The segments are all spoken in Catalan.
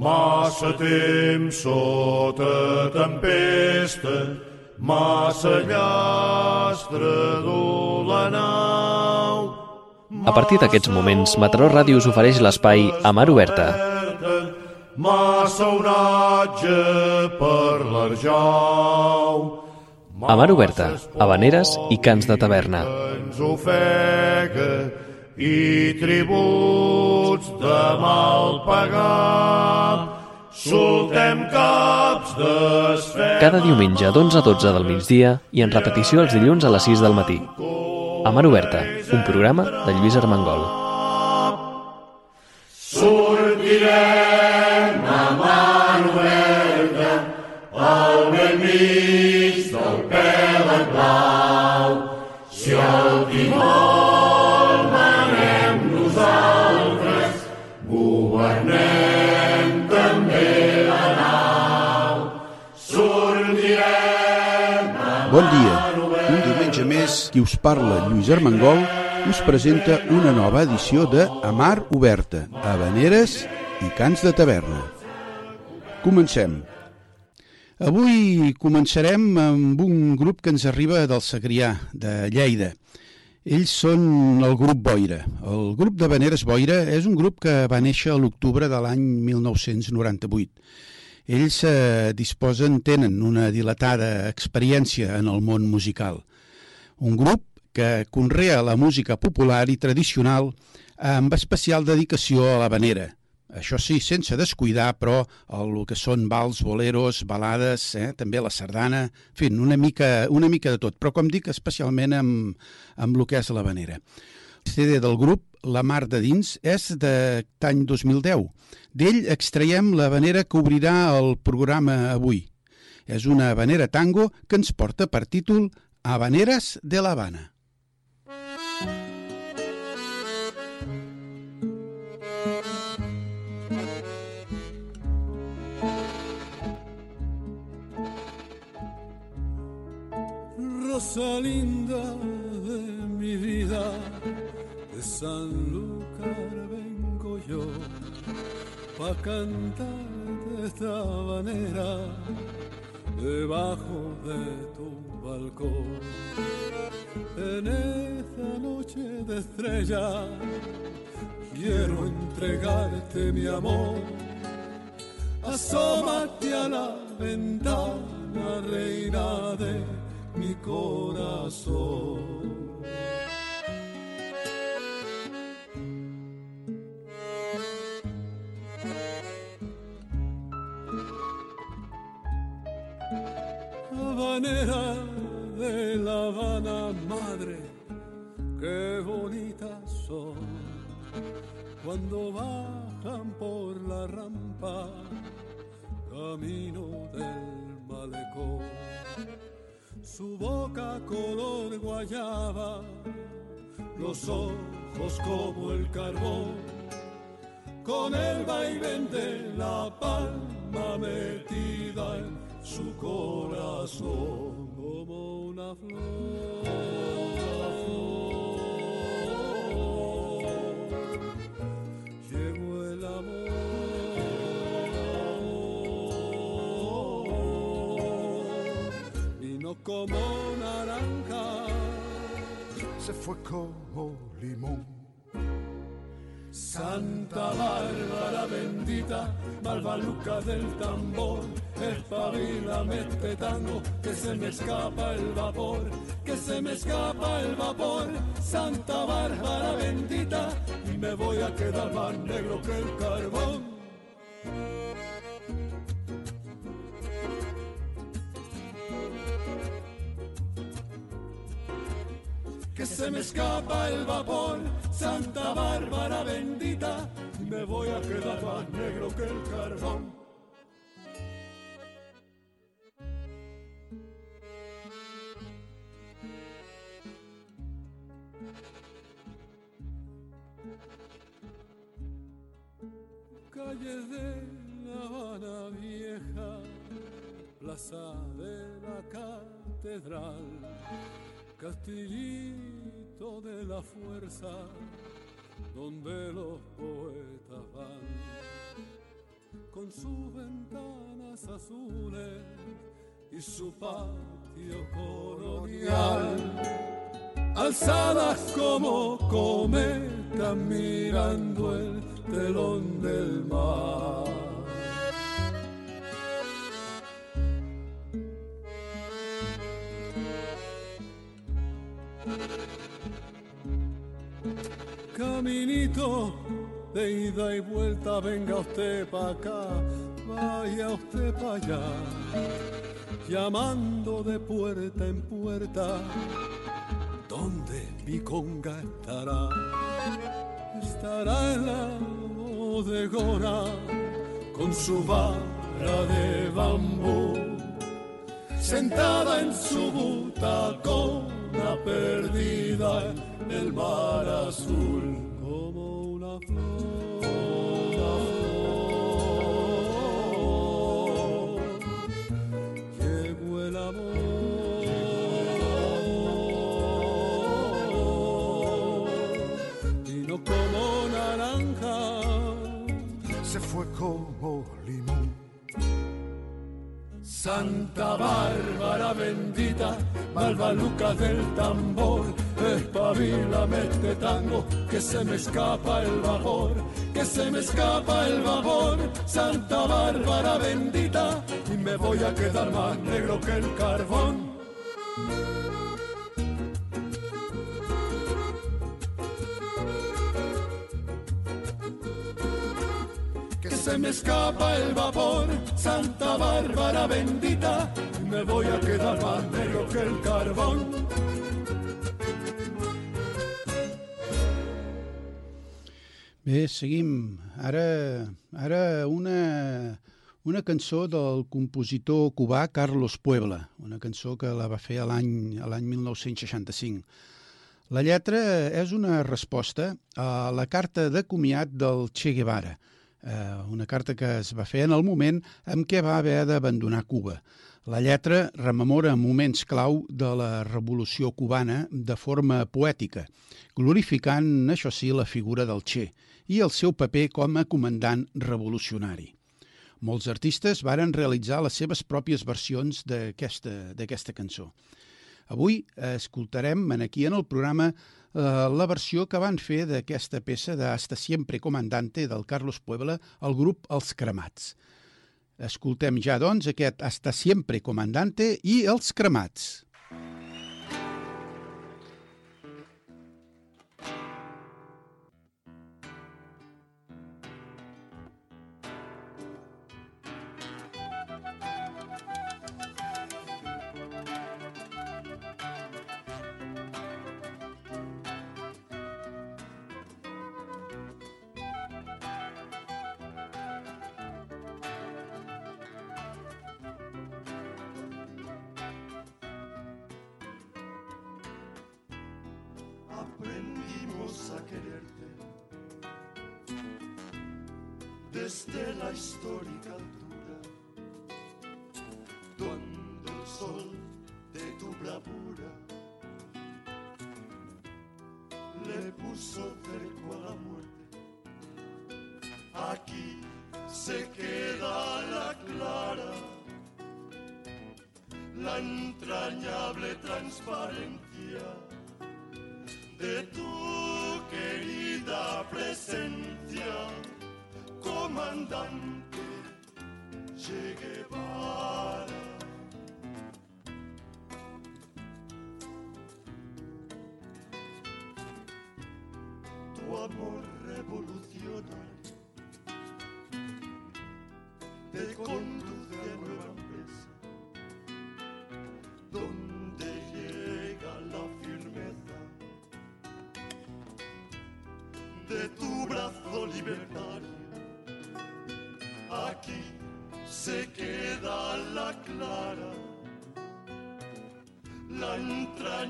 Massa temps sota tempesta, massa llastre dur la nau. A partir d'aquests moments, Mataró Ràdio us ofereix l'espai a mar oberta. Massa onatge per l'arjau. A mar oberta, habaneres i cants de taverna. Ens ofega i tributs de mal pagar. Soltem caps d'esfera. Cada diumenge d'11 a 12 del migdia i en repetició els dilluns a les 6 del matí. A Mar Oberta, un programa de Lluís Armengol. Sortirem Bon dia. Un diumenge més, qui us parla, Lluís Armengol, us presenta una nova edició de A Mar Oberta, Habaneres i Cants de Taverna. Comencem. Avui començarem amb un grup que ens arriba del Segrià, de Lleida. Ells són el grup Boira. El grup de Habaneres Boira és un grup que va néixer a l'octubre de l'any 1998. Ells eh, disposen, tenen una dilatada experiència en el món musical. Un grup que conrea la música popular i tradicional amb especial dedicació a l'habanera. Això sí, sense descuidar, però, el que són vals, boleros, balades, eh, també la sardana, en fi, una mica, una mica de tot, però com dic, especialment amb, amb el que és l'habanera. CD del grup, La Mar de Dins, és d'any 2010. D'ell extraiem la vanera que obrirà el programa avui. És una habanera tango que ens porta per títol Habaneres de l'Havana. Rosalinda de mi vida, de Sanlúcar vengo yo, pa' cantarte esta habanera debajo de tu balcón. En esta noche de estrella quiero entregarte mi amor. Asómate a la ventana, reina de mi corazón. Habanera de La Habana, madre, qué bonitas son. Cuando bajan por la rampa, camino del malecón su boca color guayaba, los ojos como el carbón, con el vaivén de la palma metida en su corazón como una flor. Llegó el amor vino como naranja, se fue como limón. Santa Bárbara bendita, malvaluca del tambor, espabila, mete tango, que se me escapa el vapor, que se me escapa el vapor, Santa Bárbara bendita, y me voy a quedar más negro que el carbón. Se me escapa el vapor, Santa Bárbara bendita, me voy a quedar más negro que el carbón. Calle de La Habana Vieja, plaza de la catedral De la fuerza, donde los poetas van. con sus ventanas azules y su patio colonial, alzadas como cometas mirando el telón del mar. De ida y vuelta, venga usted para acá, vaya usted para allá, llamando de puerta en puerta, ¿dónde mi conga estará? Estará en la bodegona con su vara de bambú, sentada en su butacona perdida en el mar azul floor. Santa Bárbara bendita, Balbaluca del tambor, espabila, mete tango, que se me escapa el vapor, que se me escapa el vapor, Santa Bárbara bendita, y me voy a quedar más negro que el carbón. Se me escapa el vapor, Santa Bárbara bendita, me voy a quedar más negro que el carbón. Bé, seguim. Ara, ara una, una cançó del compositor cubà Carlos Puebla, una cançó que la va fer l'any 1965. La lletra és una resposta a la carta de comiat del Che Guevara, eh, una carta que es va fer en el moment en què va haver d'abandonar Cuba. La lletra rememora moments clau de la revolució cubana de forma poètica, glorificant, això sí, la figura del Che i el seu paper com a comandant revolucionari. Molts artistes varen realitzar les seves pròpies versions d'aquesta cançó. Avui escoltarem aquí en el programa la versió que van fer d'aquesta peça de Hasta siempre comandante del Carlos Puebla el grup Els Cremats. Escoltem ja, doncs, aquest Hasta siempre comandante i Els Cremats. Aprendimos a quererte. Desde la histórica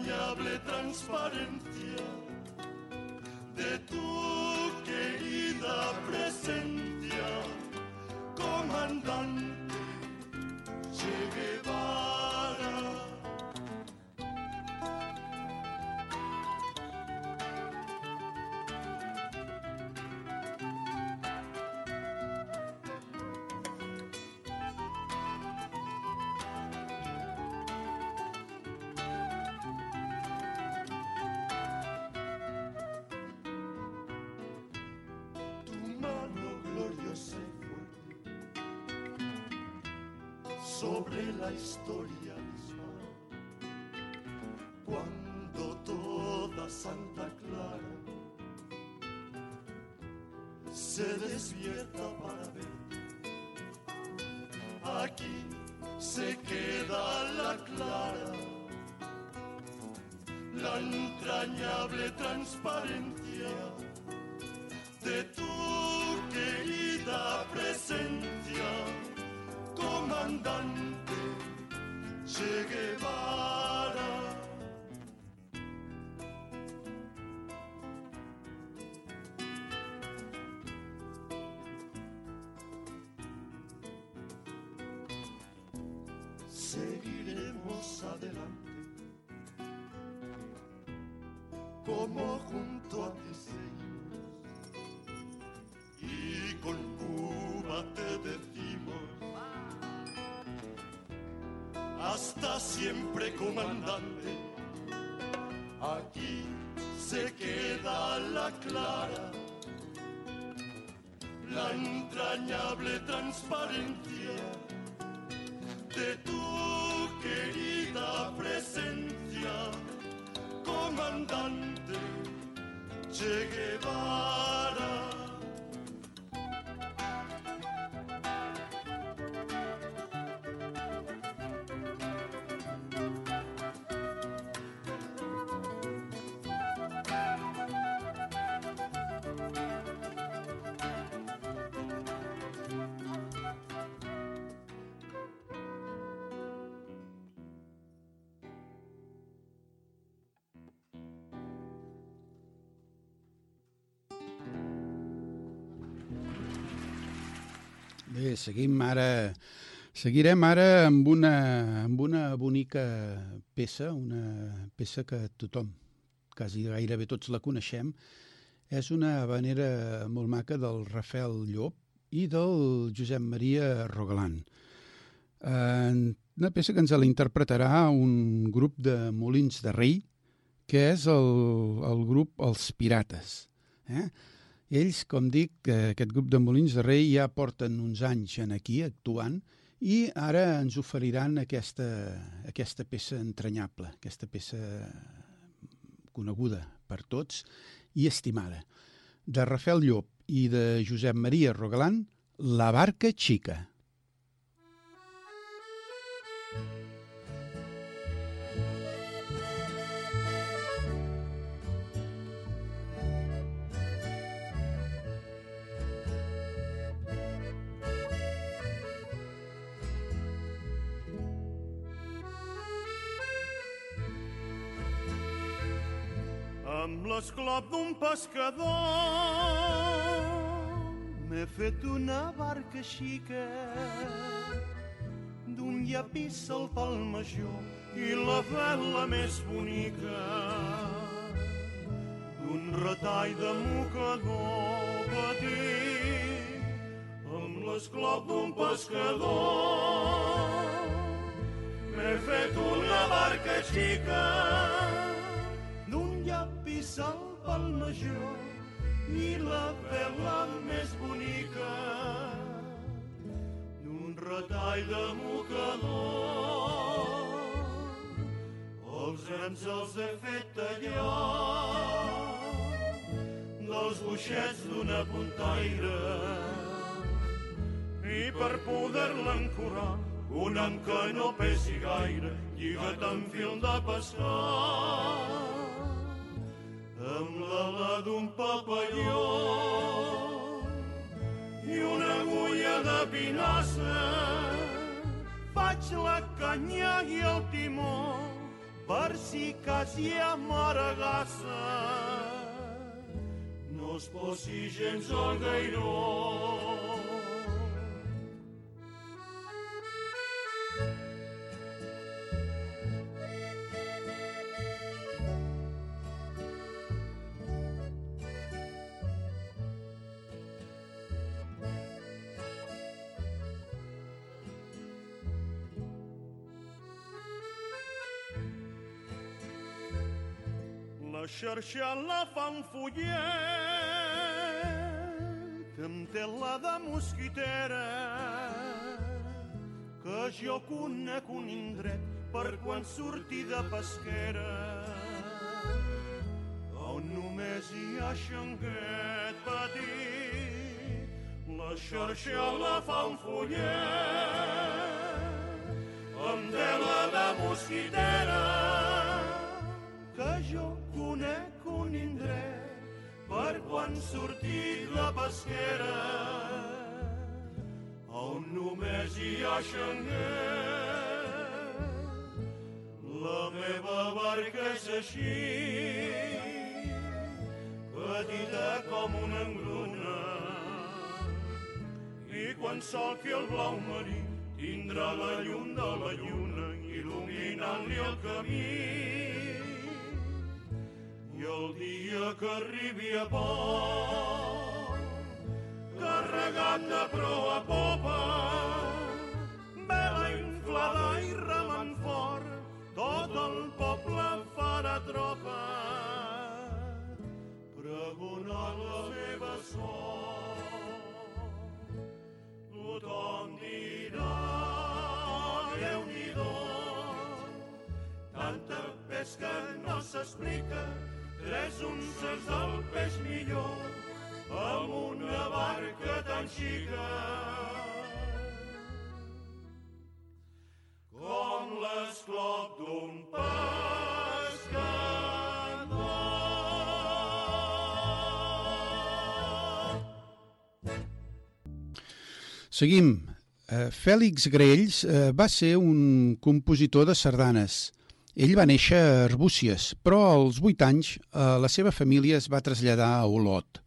entrañable transparente. Sobre la historia misma. Cuando toda Santa Clara se despierta para ver, aquí se queda la clara, la entrañable transparencia como junto a seguimos y con Cuba te decimos hasta siempre comandante. Aquí se queda la clara la entrañable transparencia de tu querida presencia comandante Che Guevara. Bé, seguim ara... Seguirem ara amb una, amb una bonica peça, una peça que tothom, quasi gairebé tots la coneixem. És una habanera molt maca del Rafael Llop i del Josep Maria Rogalant. Eh, una peça que ens la interpretarà un grup de Molins de Rei, que és el, el grup Els Pirates. Eh? Ells, com dic, que aquest grup de Molins de Rei ja porten uns anys en aquí actuant i ara ens oferiran aquesta, aquesta peça entranyable, aquesta peça coneguda per tots i estimada. De Rafael Llop i de Josep Maria Rogalant, La barca xica. Amb l'esclop d'un pescador m'he fet una barca xica d'un llapis al pal major i la vela més bonica d'un retall de mocador petit. Amb l'esclop d'un pescador m'he fet una barca xica major i la vela més bonica. D'un retall de mocador. Els rems els he fet tallar dels boixets d'una puntaire i per poder-la ancorar un amb que no pesi gaire lligat amb fil de pescar amb l'ala d'un papalló i una agulla de pinassa faig la canya i el timó per si cas hi ha maragassa no es posi gens al gairó La xarxa la fa un follet amb tela de mosquitera que jo conec un indret per quan surti de pesquera on només hi ha xanguet petit. La xarxa la fa un follet amb tela de mosquitera conec un indret per quan surti la pesquera on només hi ha xanguer. La meva barca és així, petita com una engruna, i quan solqui el blau marí tindrà la llum de la lluna il·luminant-li el camí. I el dia que arribi a port, carregat de proa a popa, vela inflada i remant fort, tot el poble farà tropa, pregonant la meva sort. Tothom dirà, Déu-n'hi-do, tanta pesca no s'explica, tres unces del peix millor, amb una barca tan xica com l'esclop d'un pescador. Seguim. Eh, Fèlix Graells eh, va ser un compositor de sardanes. Ell va néixer a Arbúcies, però als 8 anys eh, la seva família es va traslladar a Olot.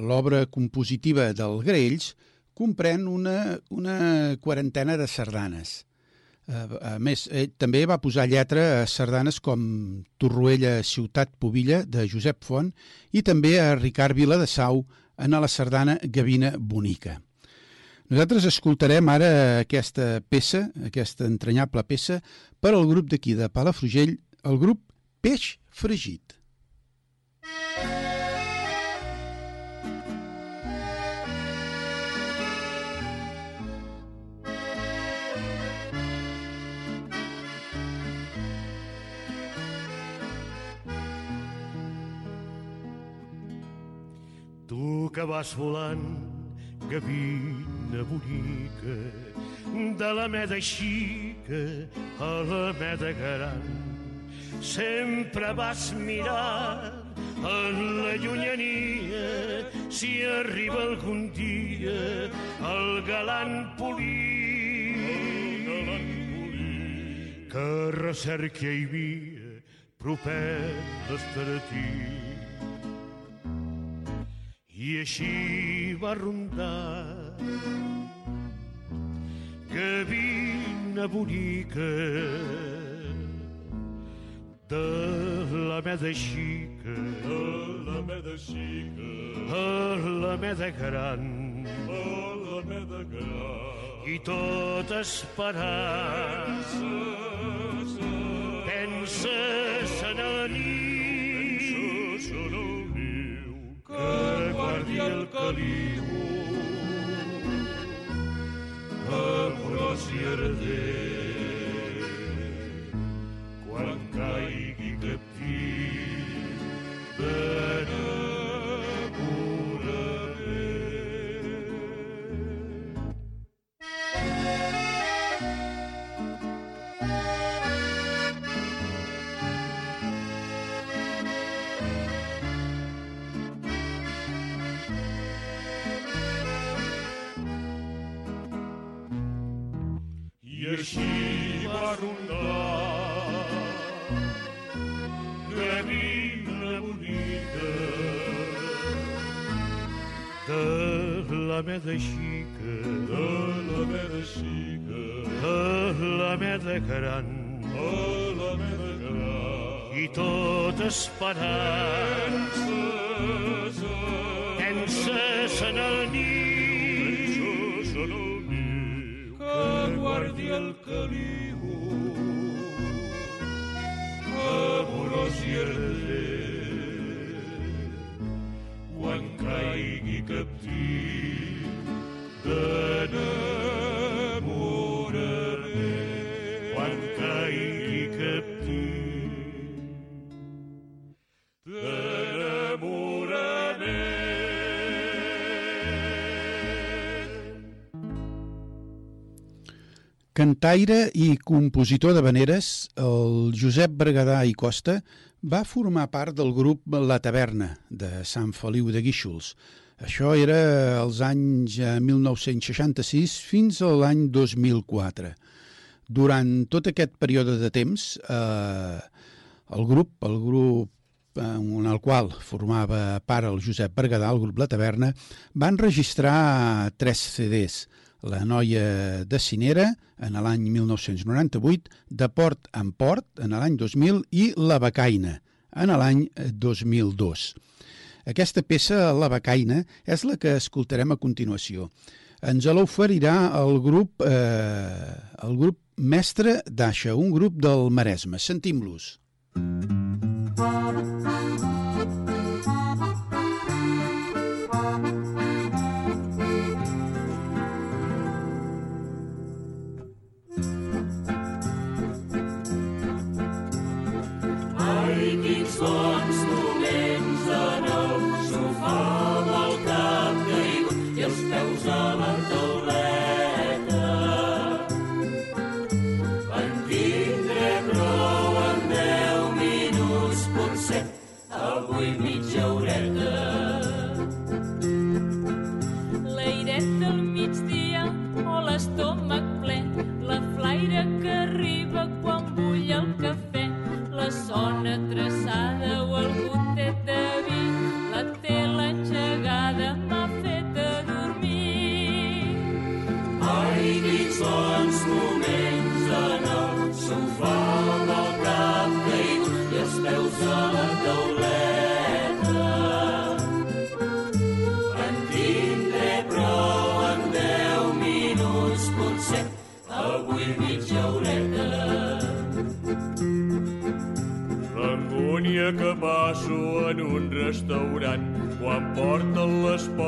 L'obra compositiva del Graells comprèn una, una quarantena de sardanes. Eh, a més, ell també va posar lletra a sardanes com Torroella, Ciutat Pobilla, de Josep Font, i també a Ricard Vila de Sau en la sardana Gavina Bonica. Nosaltres escoltarem ara aquesta peça, aquesta entranyable peça, per al grup d'aquí de Palafrugell, el grup Peix Fregit. Tu que vas volant, gavina bonica, de la meda xica a la meda gran, sempre vas mirar en la llunyania si arriba algun dia el galant polit, el galant que recerca hi havia proper d'estar a i així va rondar. Gavina bonica de la meda xica De la meda xica, a la meda gran. A la meda gran. i tot esperant penses en el nit. Són el niu que guardi el caliu amorós i així va rondar gavina bonica de la meda xica de la meda xica a la meda gran a la meda gran i tot esperant penses en el nit que guardi el caliu Cantaire i compositor de veneres, el Josep Berguedà i Costa va formar part del grup La Taverna de Sant Feliu de Guíxols. Això era als anys 1966 eh, fins a l'any 2004. Durant tot aquest període de temps, eh, el grup, el grup en el qual formava part el Josep Berguedà, el grup La Taverna, van registrar tres CDs, la noia de Cinera en l'any 1998, de Port en Port en l'any 2000 i La Becaina en l'any 2002. Aquesta peça, La Becaina, és la que escoltarem a continuació. Ens l'oferirà el grup, eh, el grup Mestre d'Aixa, un grup del Maresme. Sentim-los.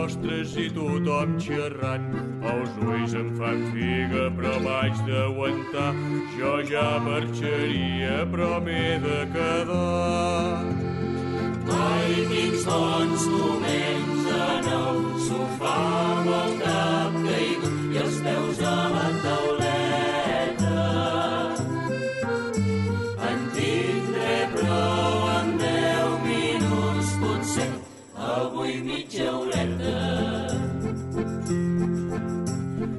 postres i tothom xerrant. Els ulls em fan figa, però vaig d'aguantar. Jo ja marxaria, però m'he de quedar. Ai, quins bons moments de nou, sofà amb el cap caigut i els peus a la tauleta. En tindré prou en deu minuts, potser avui mitja hora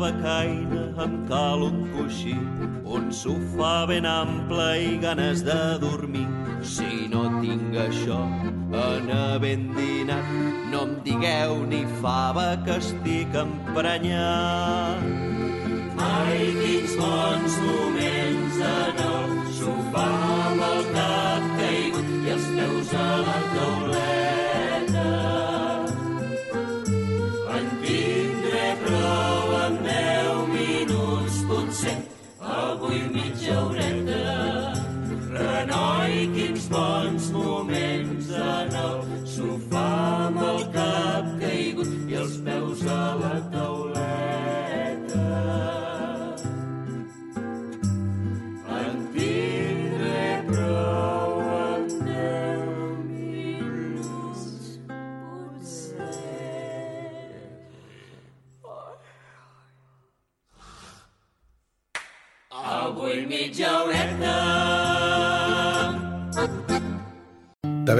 em cal un coixí, un sofà ben ample i ganes de dormir. Si no tinc això, anar ben dinat, no em digueu ni fava que estic emprenyat. Ai, quins bons moments en el sofà amb el cap caigut i els peus a la tauleta bons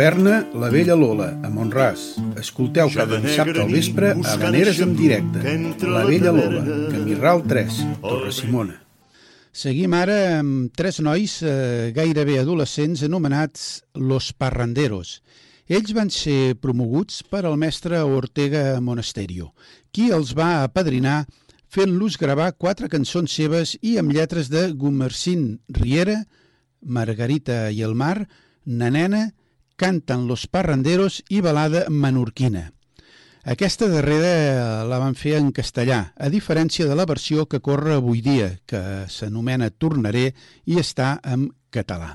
Taverna La Vella Lola, a Montràs. Escolteu cada dissabte al vespre a Veneres en directe. La Vella Lola, Camirral 3, Torre Simona. Seguim ara amb tres nois eh, gairebé adolescents anomenats Los Parranderos. Ells van ser promoguts per al mestre Ortega Monasterio, qui els va apadrinar fent-los gravar quatre cançons seves i amb lletres de Gumercín Riera, Margarita i el Mar, Nanena Canten los parranderos i balada menorquina. Aquesta darrera la van fer en castellà, a diferència de la versió que corre avui dia, que s'anomena Tornaré i està en català.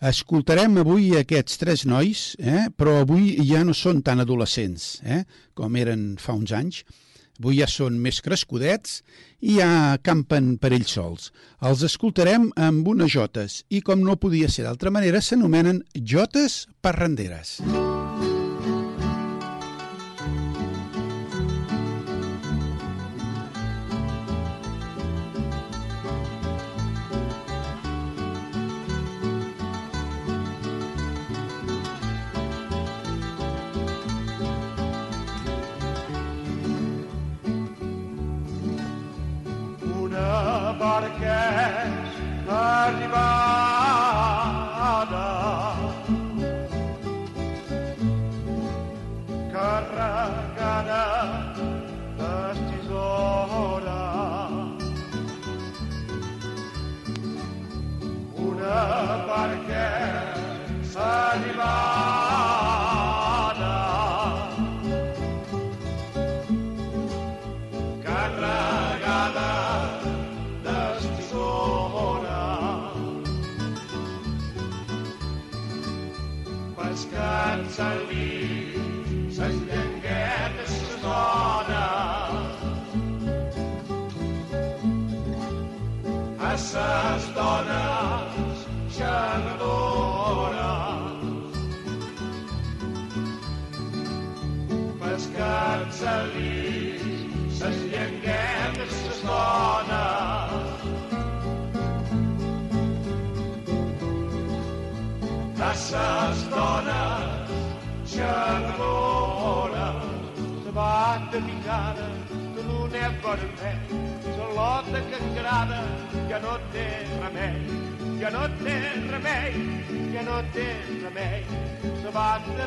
Escoltarem avui aquests tres nois, eh? però avui ja no són tan adolescents eh? com eren fa uns anys. Avui ja són més crescudets i ja campen per ells sols. Els escoltarem amb unes jotes i, com no podia ser d'altra manera, s'anomenen jotes parranderes. Música vermell gelota que engrada que no té remei. Que no té remei que no té remei. Se va de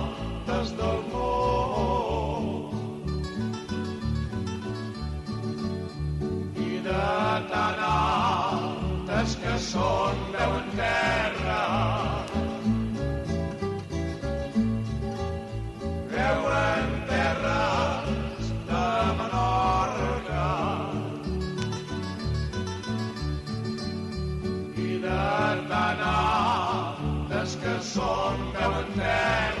cases del món. I de tan altes que són veuen terra, veuen terres de Menorca. I de tan altes que són veuen terra,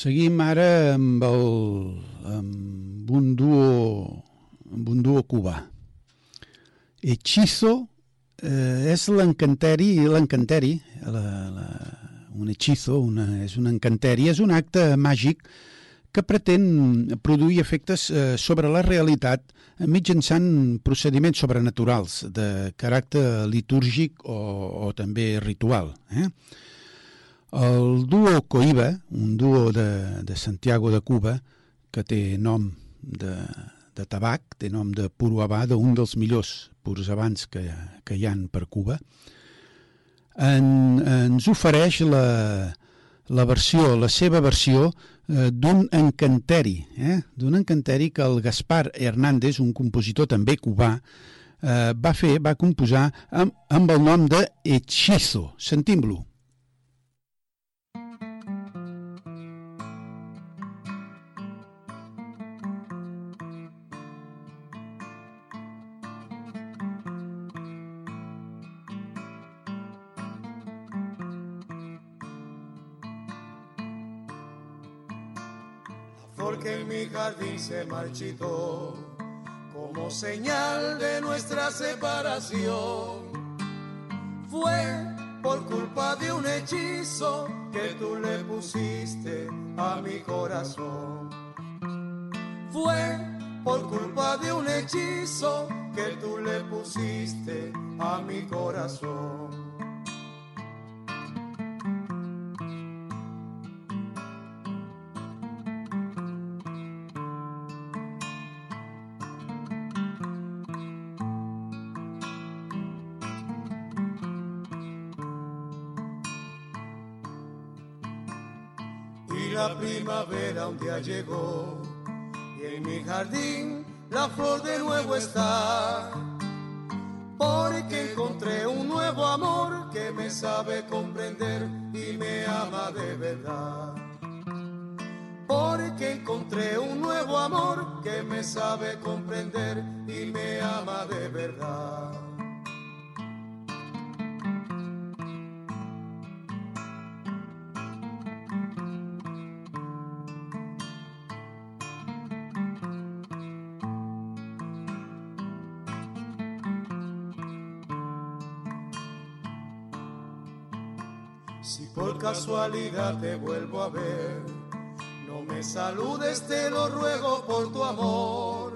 Seguim ara amb, el, amb un duo amb un duo cubà. Hechizo eh, és l'encanteri, l'encanteri, la, un hechizo, una, és un encanteri, és un acte màgic que pretén produir efectes eh, sobre la realitat mitjançant procediments sobrenaturals de caràcter litúrgic o, o també ritual. Eh? El duo Coiba, un duo de, de Santiago de Cuba, que té nom de, de tabac, té nom de puro habà, d'un dels millors purs abans que, que hi han per Cuba, en, ens ofereix la, la versió, la seva versió eh, d'un encanteri, eh? d'un encanteri que el Gaspar Hernández, un compositor també cubà, eh, va fer, va composar amb, amb el nom de Hechizo. Sentim-lo. Porque en mi jardín se marchitó como señal de nuestra separación. Fue por culpa de un hechizo que tú le pusiste a mi corazón. Fue por culpa de un hechizo que tú le pusiste a mi corazón. Y en mi jardín la flor de nuevo está. Porque encontré un nuevo amor que me sabe comprender y me ama de verdad. Porque encontré un nuevo amor que me sabe comprender casualidad te vuelvo a ver. No me saludes, te lo ruego por tu amor.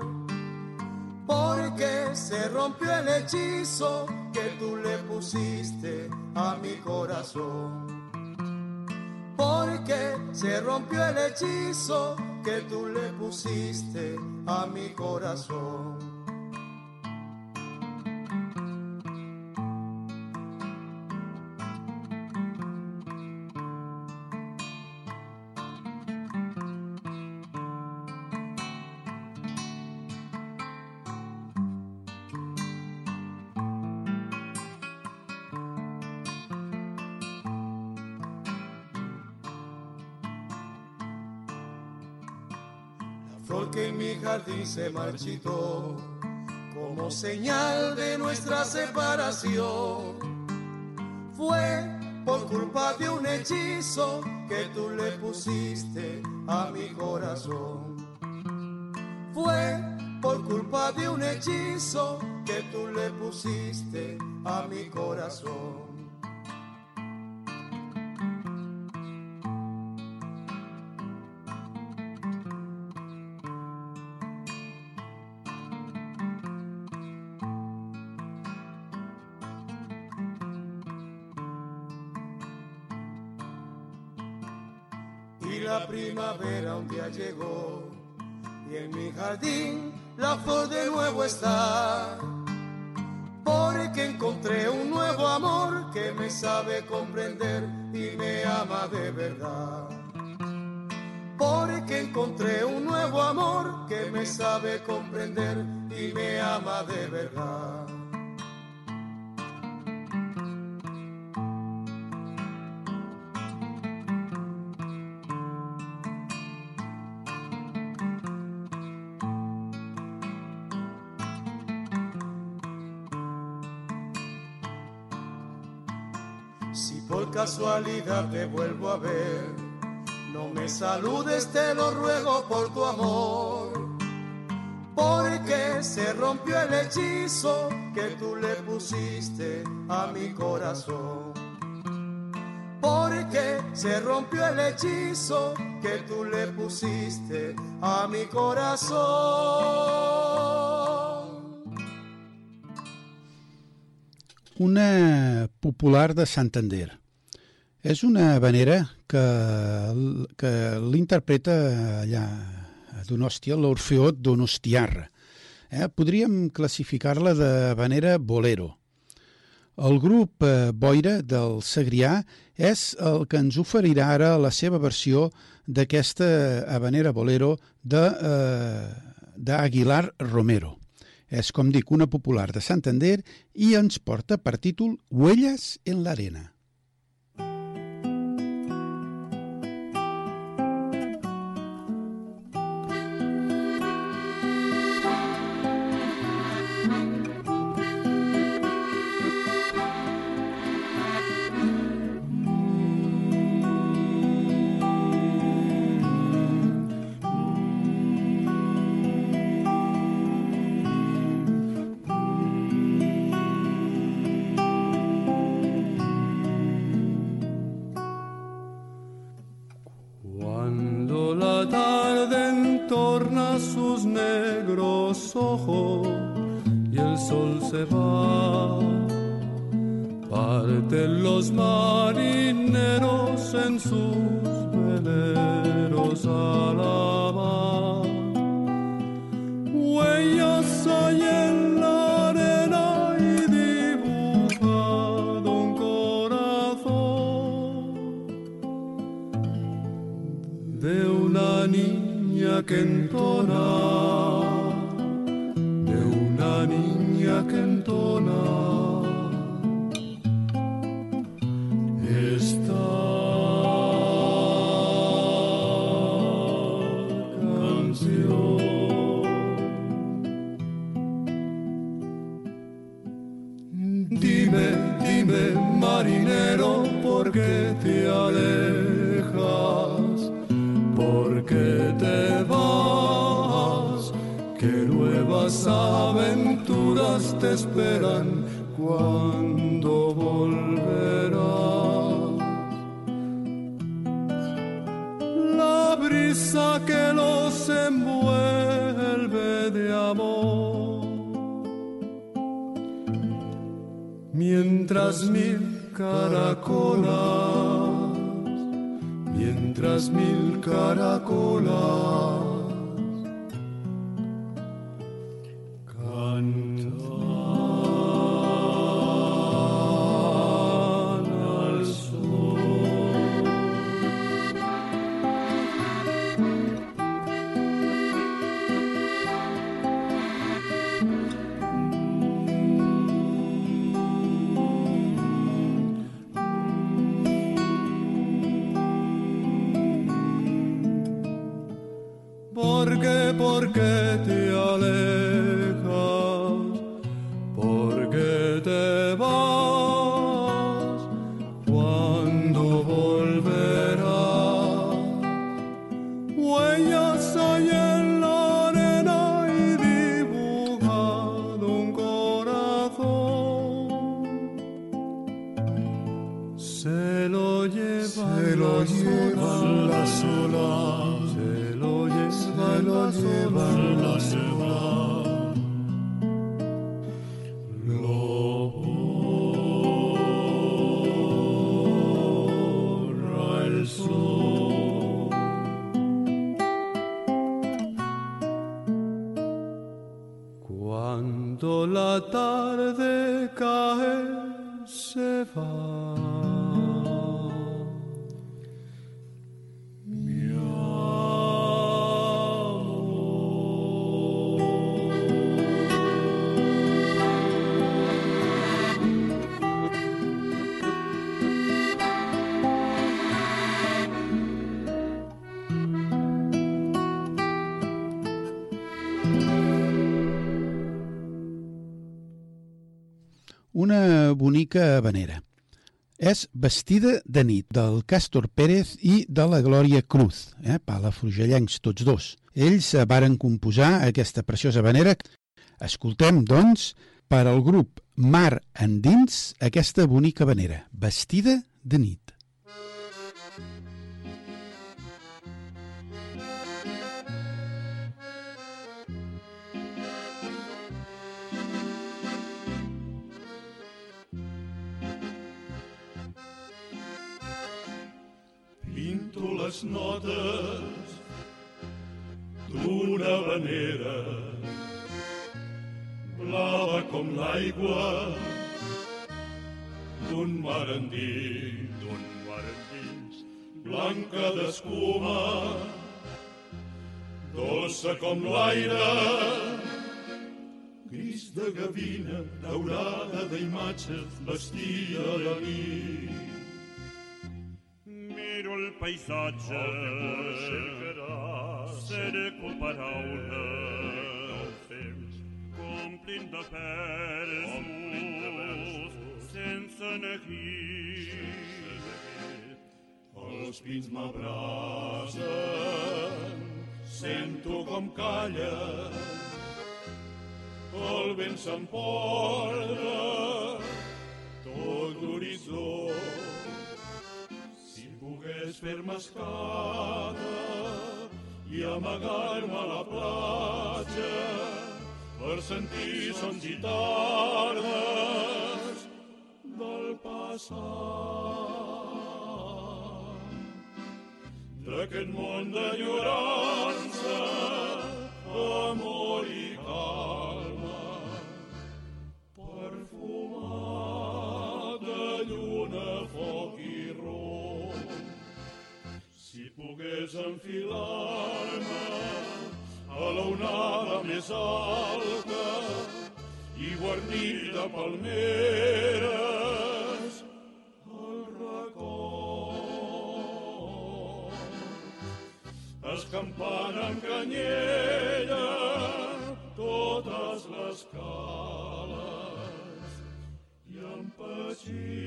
Porque se rompió el hechizo que tú le pusiste a mi corazón. Porque se rompió el hechizo que tú le pusiste a mi corazón. Se marchitó como señal de nuestra separación. Fue por culpa de un hechizo que tú le pusiste a mi corazón. Fue por culpa de un hechizo que tú le pusiste a mi corazón. Primavera un día llegó y en mi jardín la flor de nuevo está. Porque encontré un nuevo amor que me sabe comprender y me ama de verdad. Porque encontré un nuevo amor que me sabe comprender y me ama de verdad. Casualidad te vuelvo a ver. No me saludes, te lo ruego por tu amor. Porque se rompió el hechizo que tú le pusiste a mi corazón. Porque se rompió el hechizo que tú le pusiste a mi corazón. Una popular de Santander. És una vanera que, que l'interpreta allà a Donòstia, l'Orfeó Donostiarra. Eh? Podríem classificar-la de manera bolero. El grup eh, Boira del Segrià és el que ens oferirà ara la seva versió d'aquesta habanera bolero d'Aguilar eh, Romero. És, com dic, una popular de Santander i ens porta per títol Huelles en l'arena. que te vas, que nuevas aventuras te esperan cuando volverás. La brisa que los envuelve de amor, mientras mil caracolas mientras mil caracolas bonica habanera. És Vestida de nit, del Càstor Pérez i de la Glòria Cruz, eh? palafrugellencs tots dos. Ells varen composar aquesta preciosa habanera. Escoltem, doncs, per al grup Mar Endins, aquesta bonica habanera, Vestida de nit. Les notes d'una vanera blava com l'aigua d'un mar endins, d'un mar endins, blanca d'escuma, dolça com l'aire, gris de gavina, daurada d'imatges, vestida de nit. Paisatge, paraules, el temps, complint de de versos, sense neguit. Els pins m'abraçen, sento com calla, el vent s'emporta. Tot l'horitzó. Pogués fer-me escada i amagar-me a la platja per sentir sons i tardes del passat. D'aquest món d'enyorança, amor i calma, perfumat pogués enfilar-me a l'onada més alta i guarnir de palmeres el record. Escampant amb canyella totes les cales i amb petxines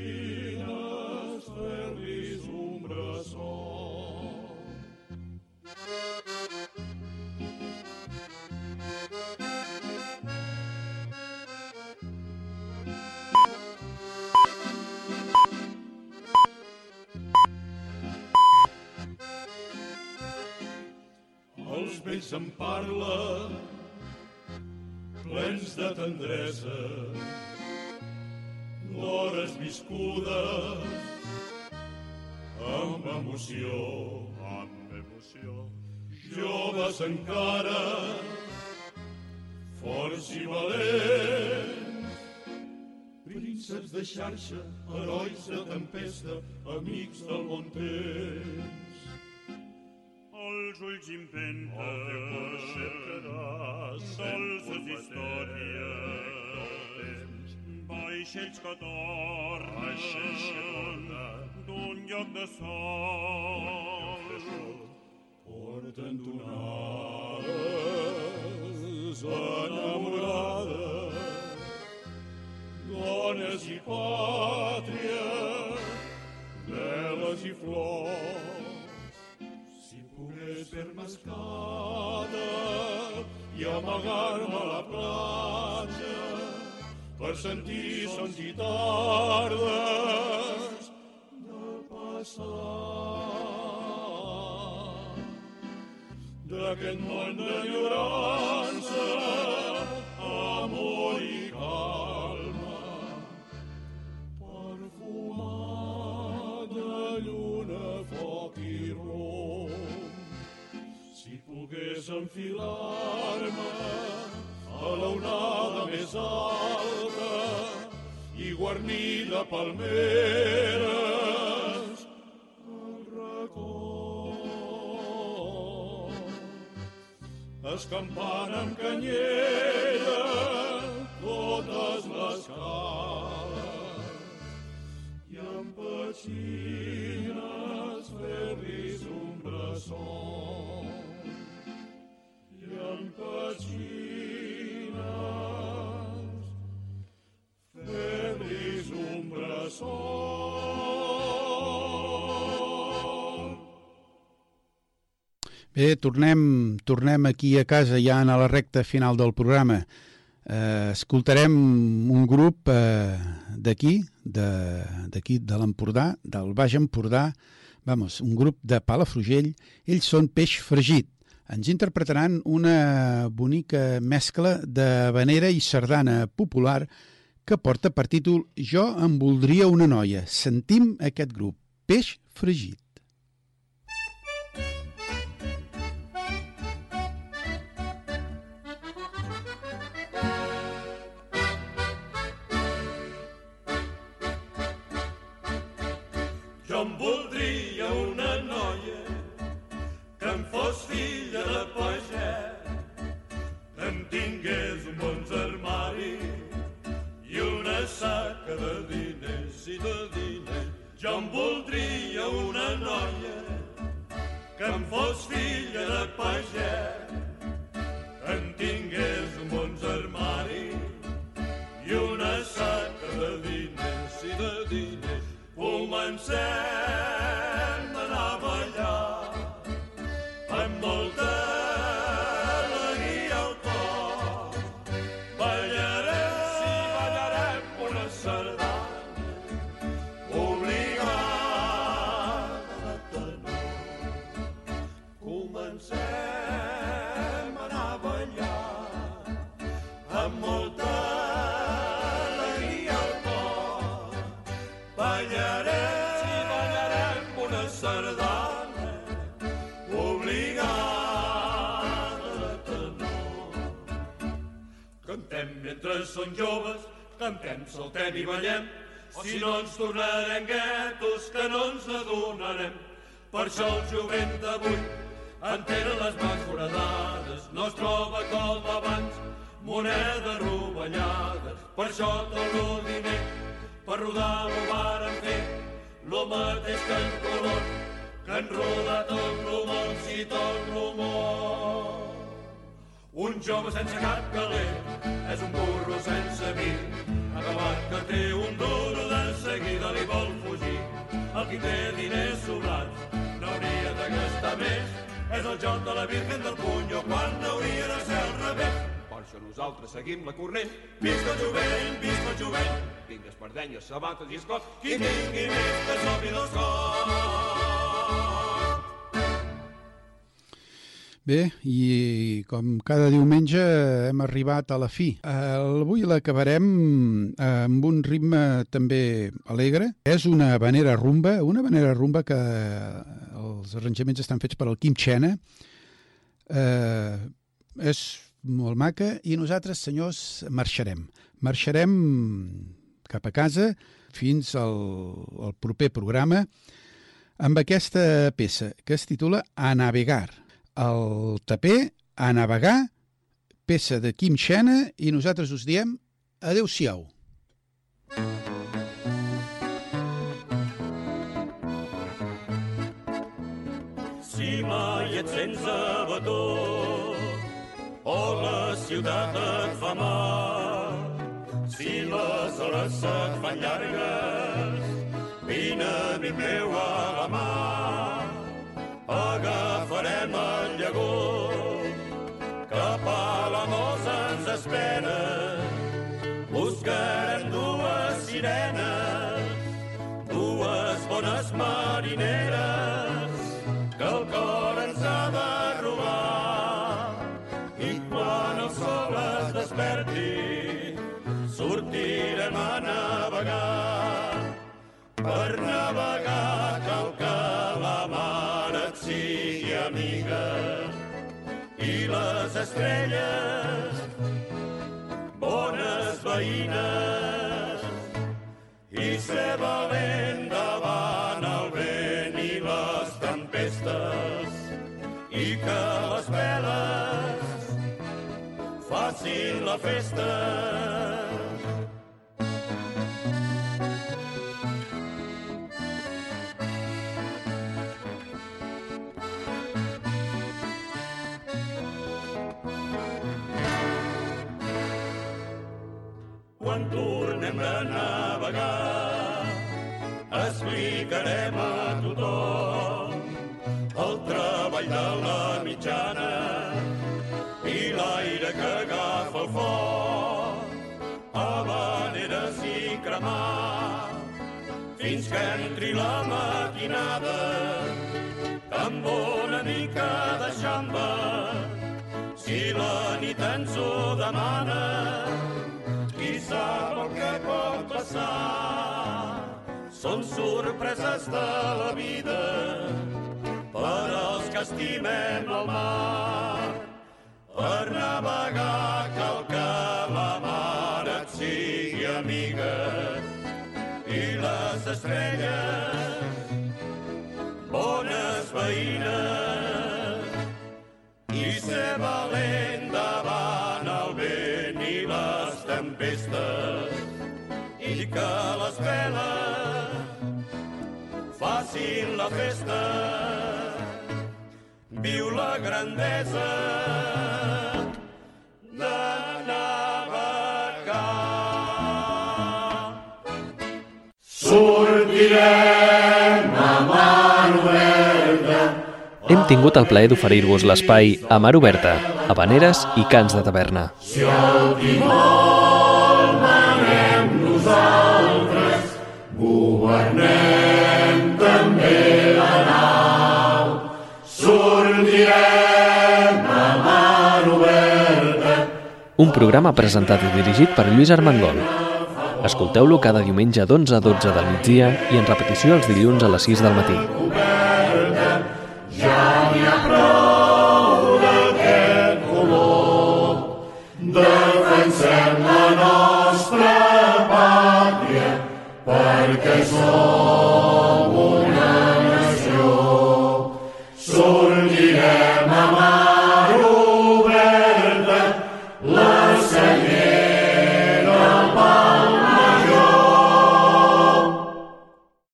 Em parlen plens de tendresa d'hores viscudes amb emoció, amb emoció. Joves encara, forts i valents, prínceps de xarxa, herois de tempesta, amics del bon temps. Els ulls cercaràs, dolces històries, vaixells que tornen d'un lloc de sol. porten donades enamorades, dones i pàtria, veles i flors. Escada i amagar-me a la platja per sentir sons i tardes del passat d'aquest món d'enyorança, Si pogués enfilar-me a l'onada més alta i guarnir de palmeres el record. Escampant amb canyella totes les cales i amb petxines fer-los un bressol Bé, tornem, tornem aquí a casa ja en la recta final del programa. Eh, escoltarem un grup eh, d'aquí, de- d'aquí de l'Empordà, del Baix Empordà, vamos, un grup de Palafrugell, ells són Peix Fregit. Ens interpretaran una bonica mescla de vanera i sardana popular porta per títol Jo em voldria una noia. Sentim aquest grup, Peix Fregit. Saltem i ballem, si no ens tornarem guetos que no ens adonarem. Per això el jovent d'avui entera les mans foradades, no es troba com abans, moneda rovellada. Per això tot el diner, per rodar ho varen fer, lo mateix que en color, que han rodat el rumor, si tot rumor. Un jove sense cap calent és un burro sense vi. Acabat que té un duro de seguida li vol fugir. El qui té diners sobrats n'hauria de gastar més. És el joc de la Virgen del Punyo quan hauria de ser al revés. Per això nosaltres seguim la corrent. Visca el jovent, visca el jovent. Vinga, espardenyes, sabates i escots. Qui tingui més que s'obri dels cors. Bé, i com cada diumenge hem arribat a la fi. Eh, Avui l'acabarem amb un ritme també alegre. És una vanera rumba, una vanera rumba que els arranjaments estan fets per al Quim Xena. Eh, és molt maca i nosaltres, senyors, marxarem. Marxarem cap a casa fins al, al proper programa amb aquesta peça que es titula A navegar. El taper A navegar, peça de Quim Xena i nosaltres us diem adeu-siau. Si mai et sents abató o la ciutat et fa mal, si les hores se't fan llargues, vine, amic meu, a la mà. Agafarem el llagó, cap a la mossa ens espera. Buscarem dues sirenes, dues bones marineres, estrelles bones veïnes i ser valent davant el vent i les tempestes i que les veles facin la festa. A navegar, explicarem a tothom el treball de la mitjana i l'aire que agafa el foc, habaneres i cremar, fins que entri la matinada amb una mica de xamba. Si la nit ens ho demana, passar. Són sorpreses de la vida per als que estimem el mar. Per navegar que les veles facin la festa viu la grandesa de navegar. Sortirem a mar oberta Hem tingut el plaer d'oferir-vos l'espai a mar oberta, habaneres i cants de taverna. Si el timó governem també la nau. Sortirem a mar oberta. Un programa presentat i dirigit per Lluís Armengol. Escolteu-lo cada diumenge d'11 a 12 del migdia i en repetició els dilluns a les 6 del matí. Ja n'hi ha Defensem la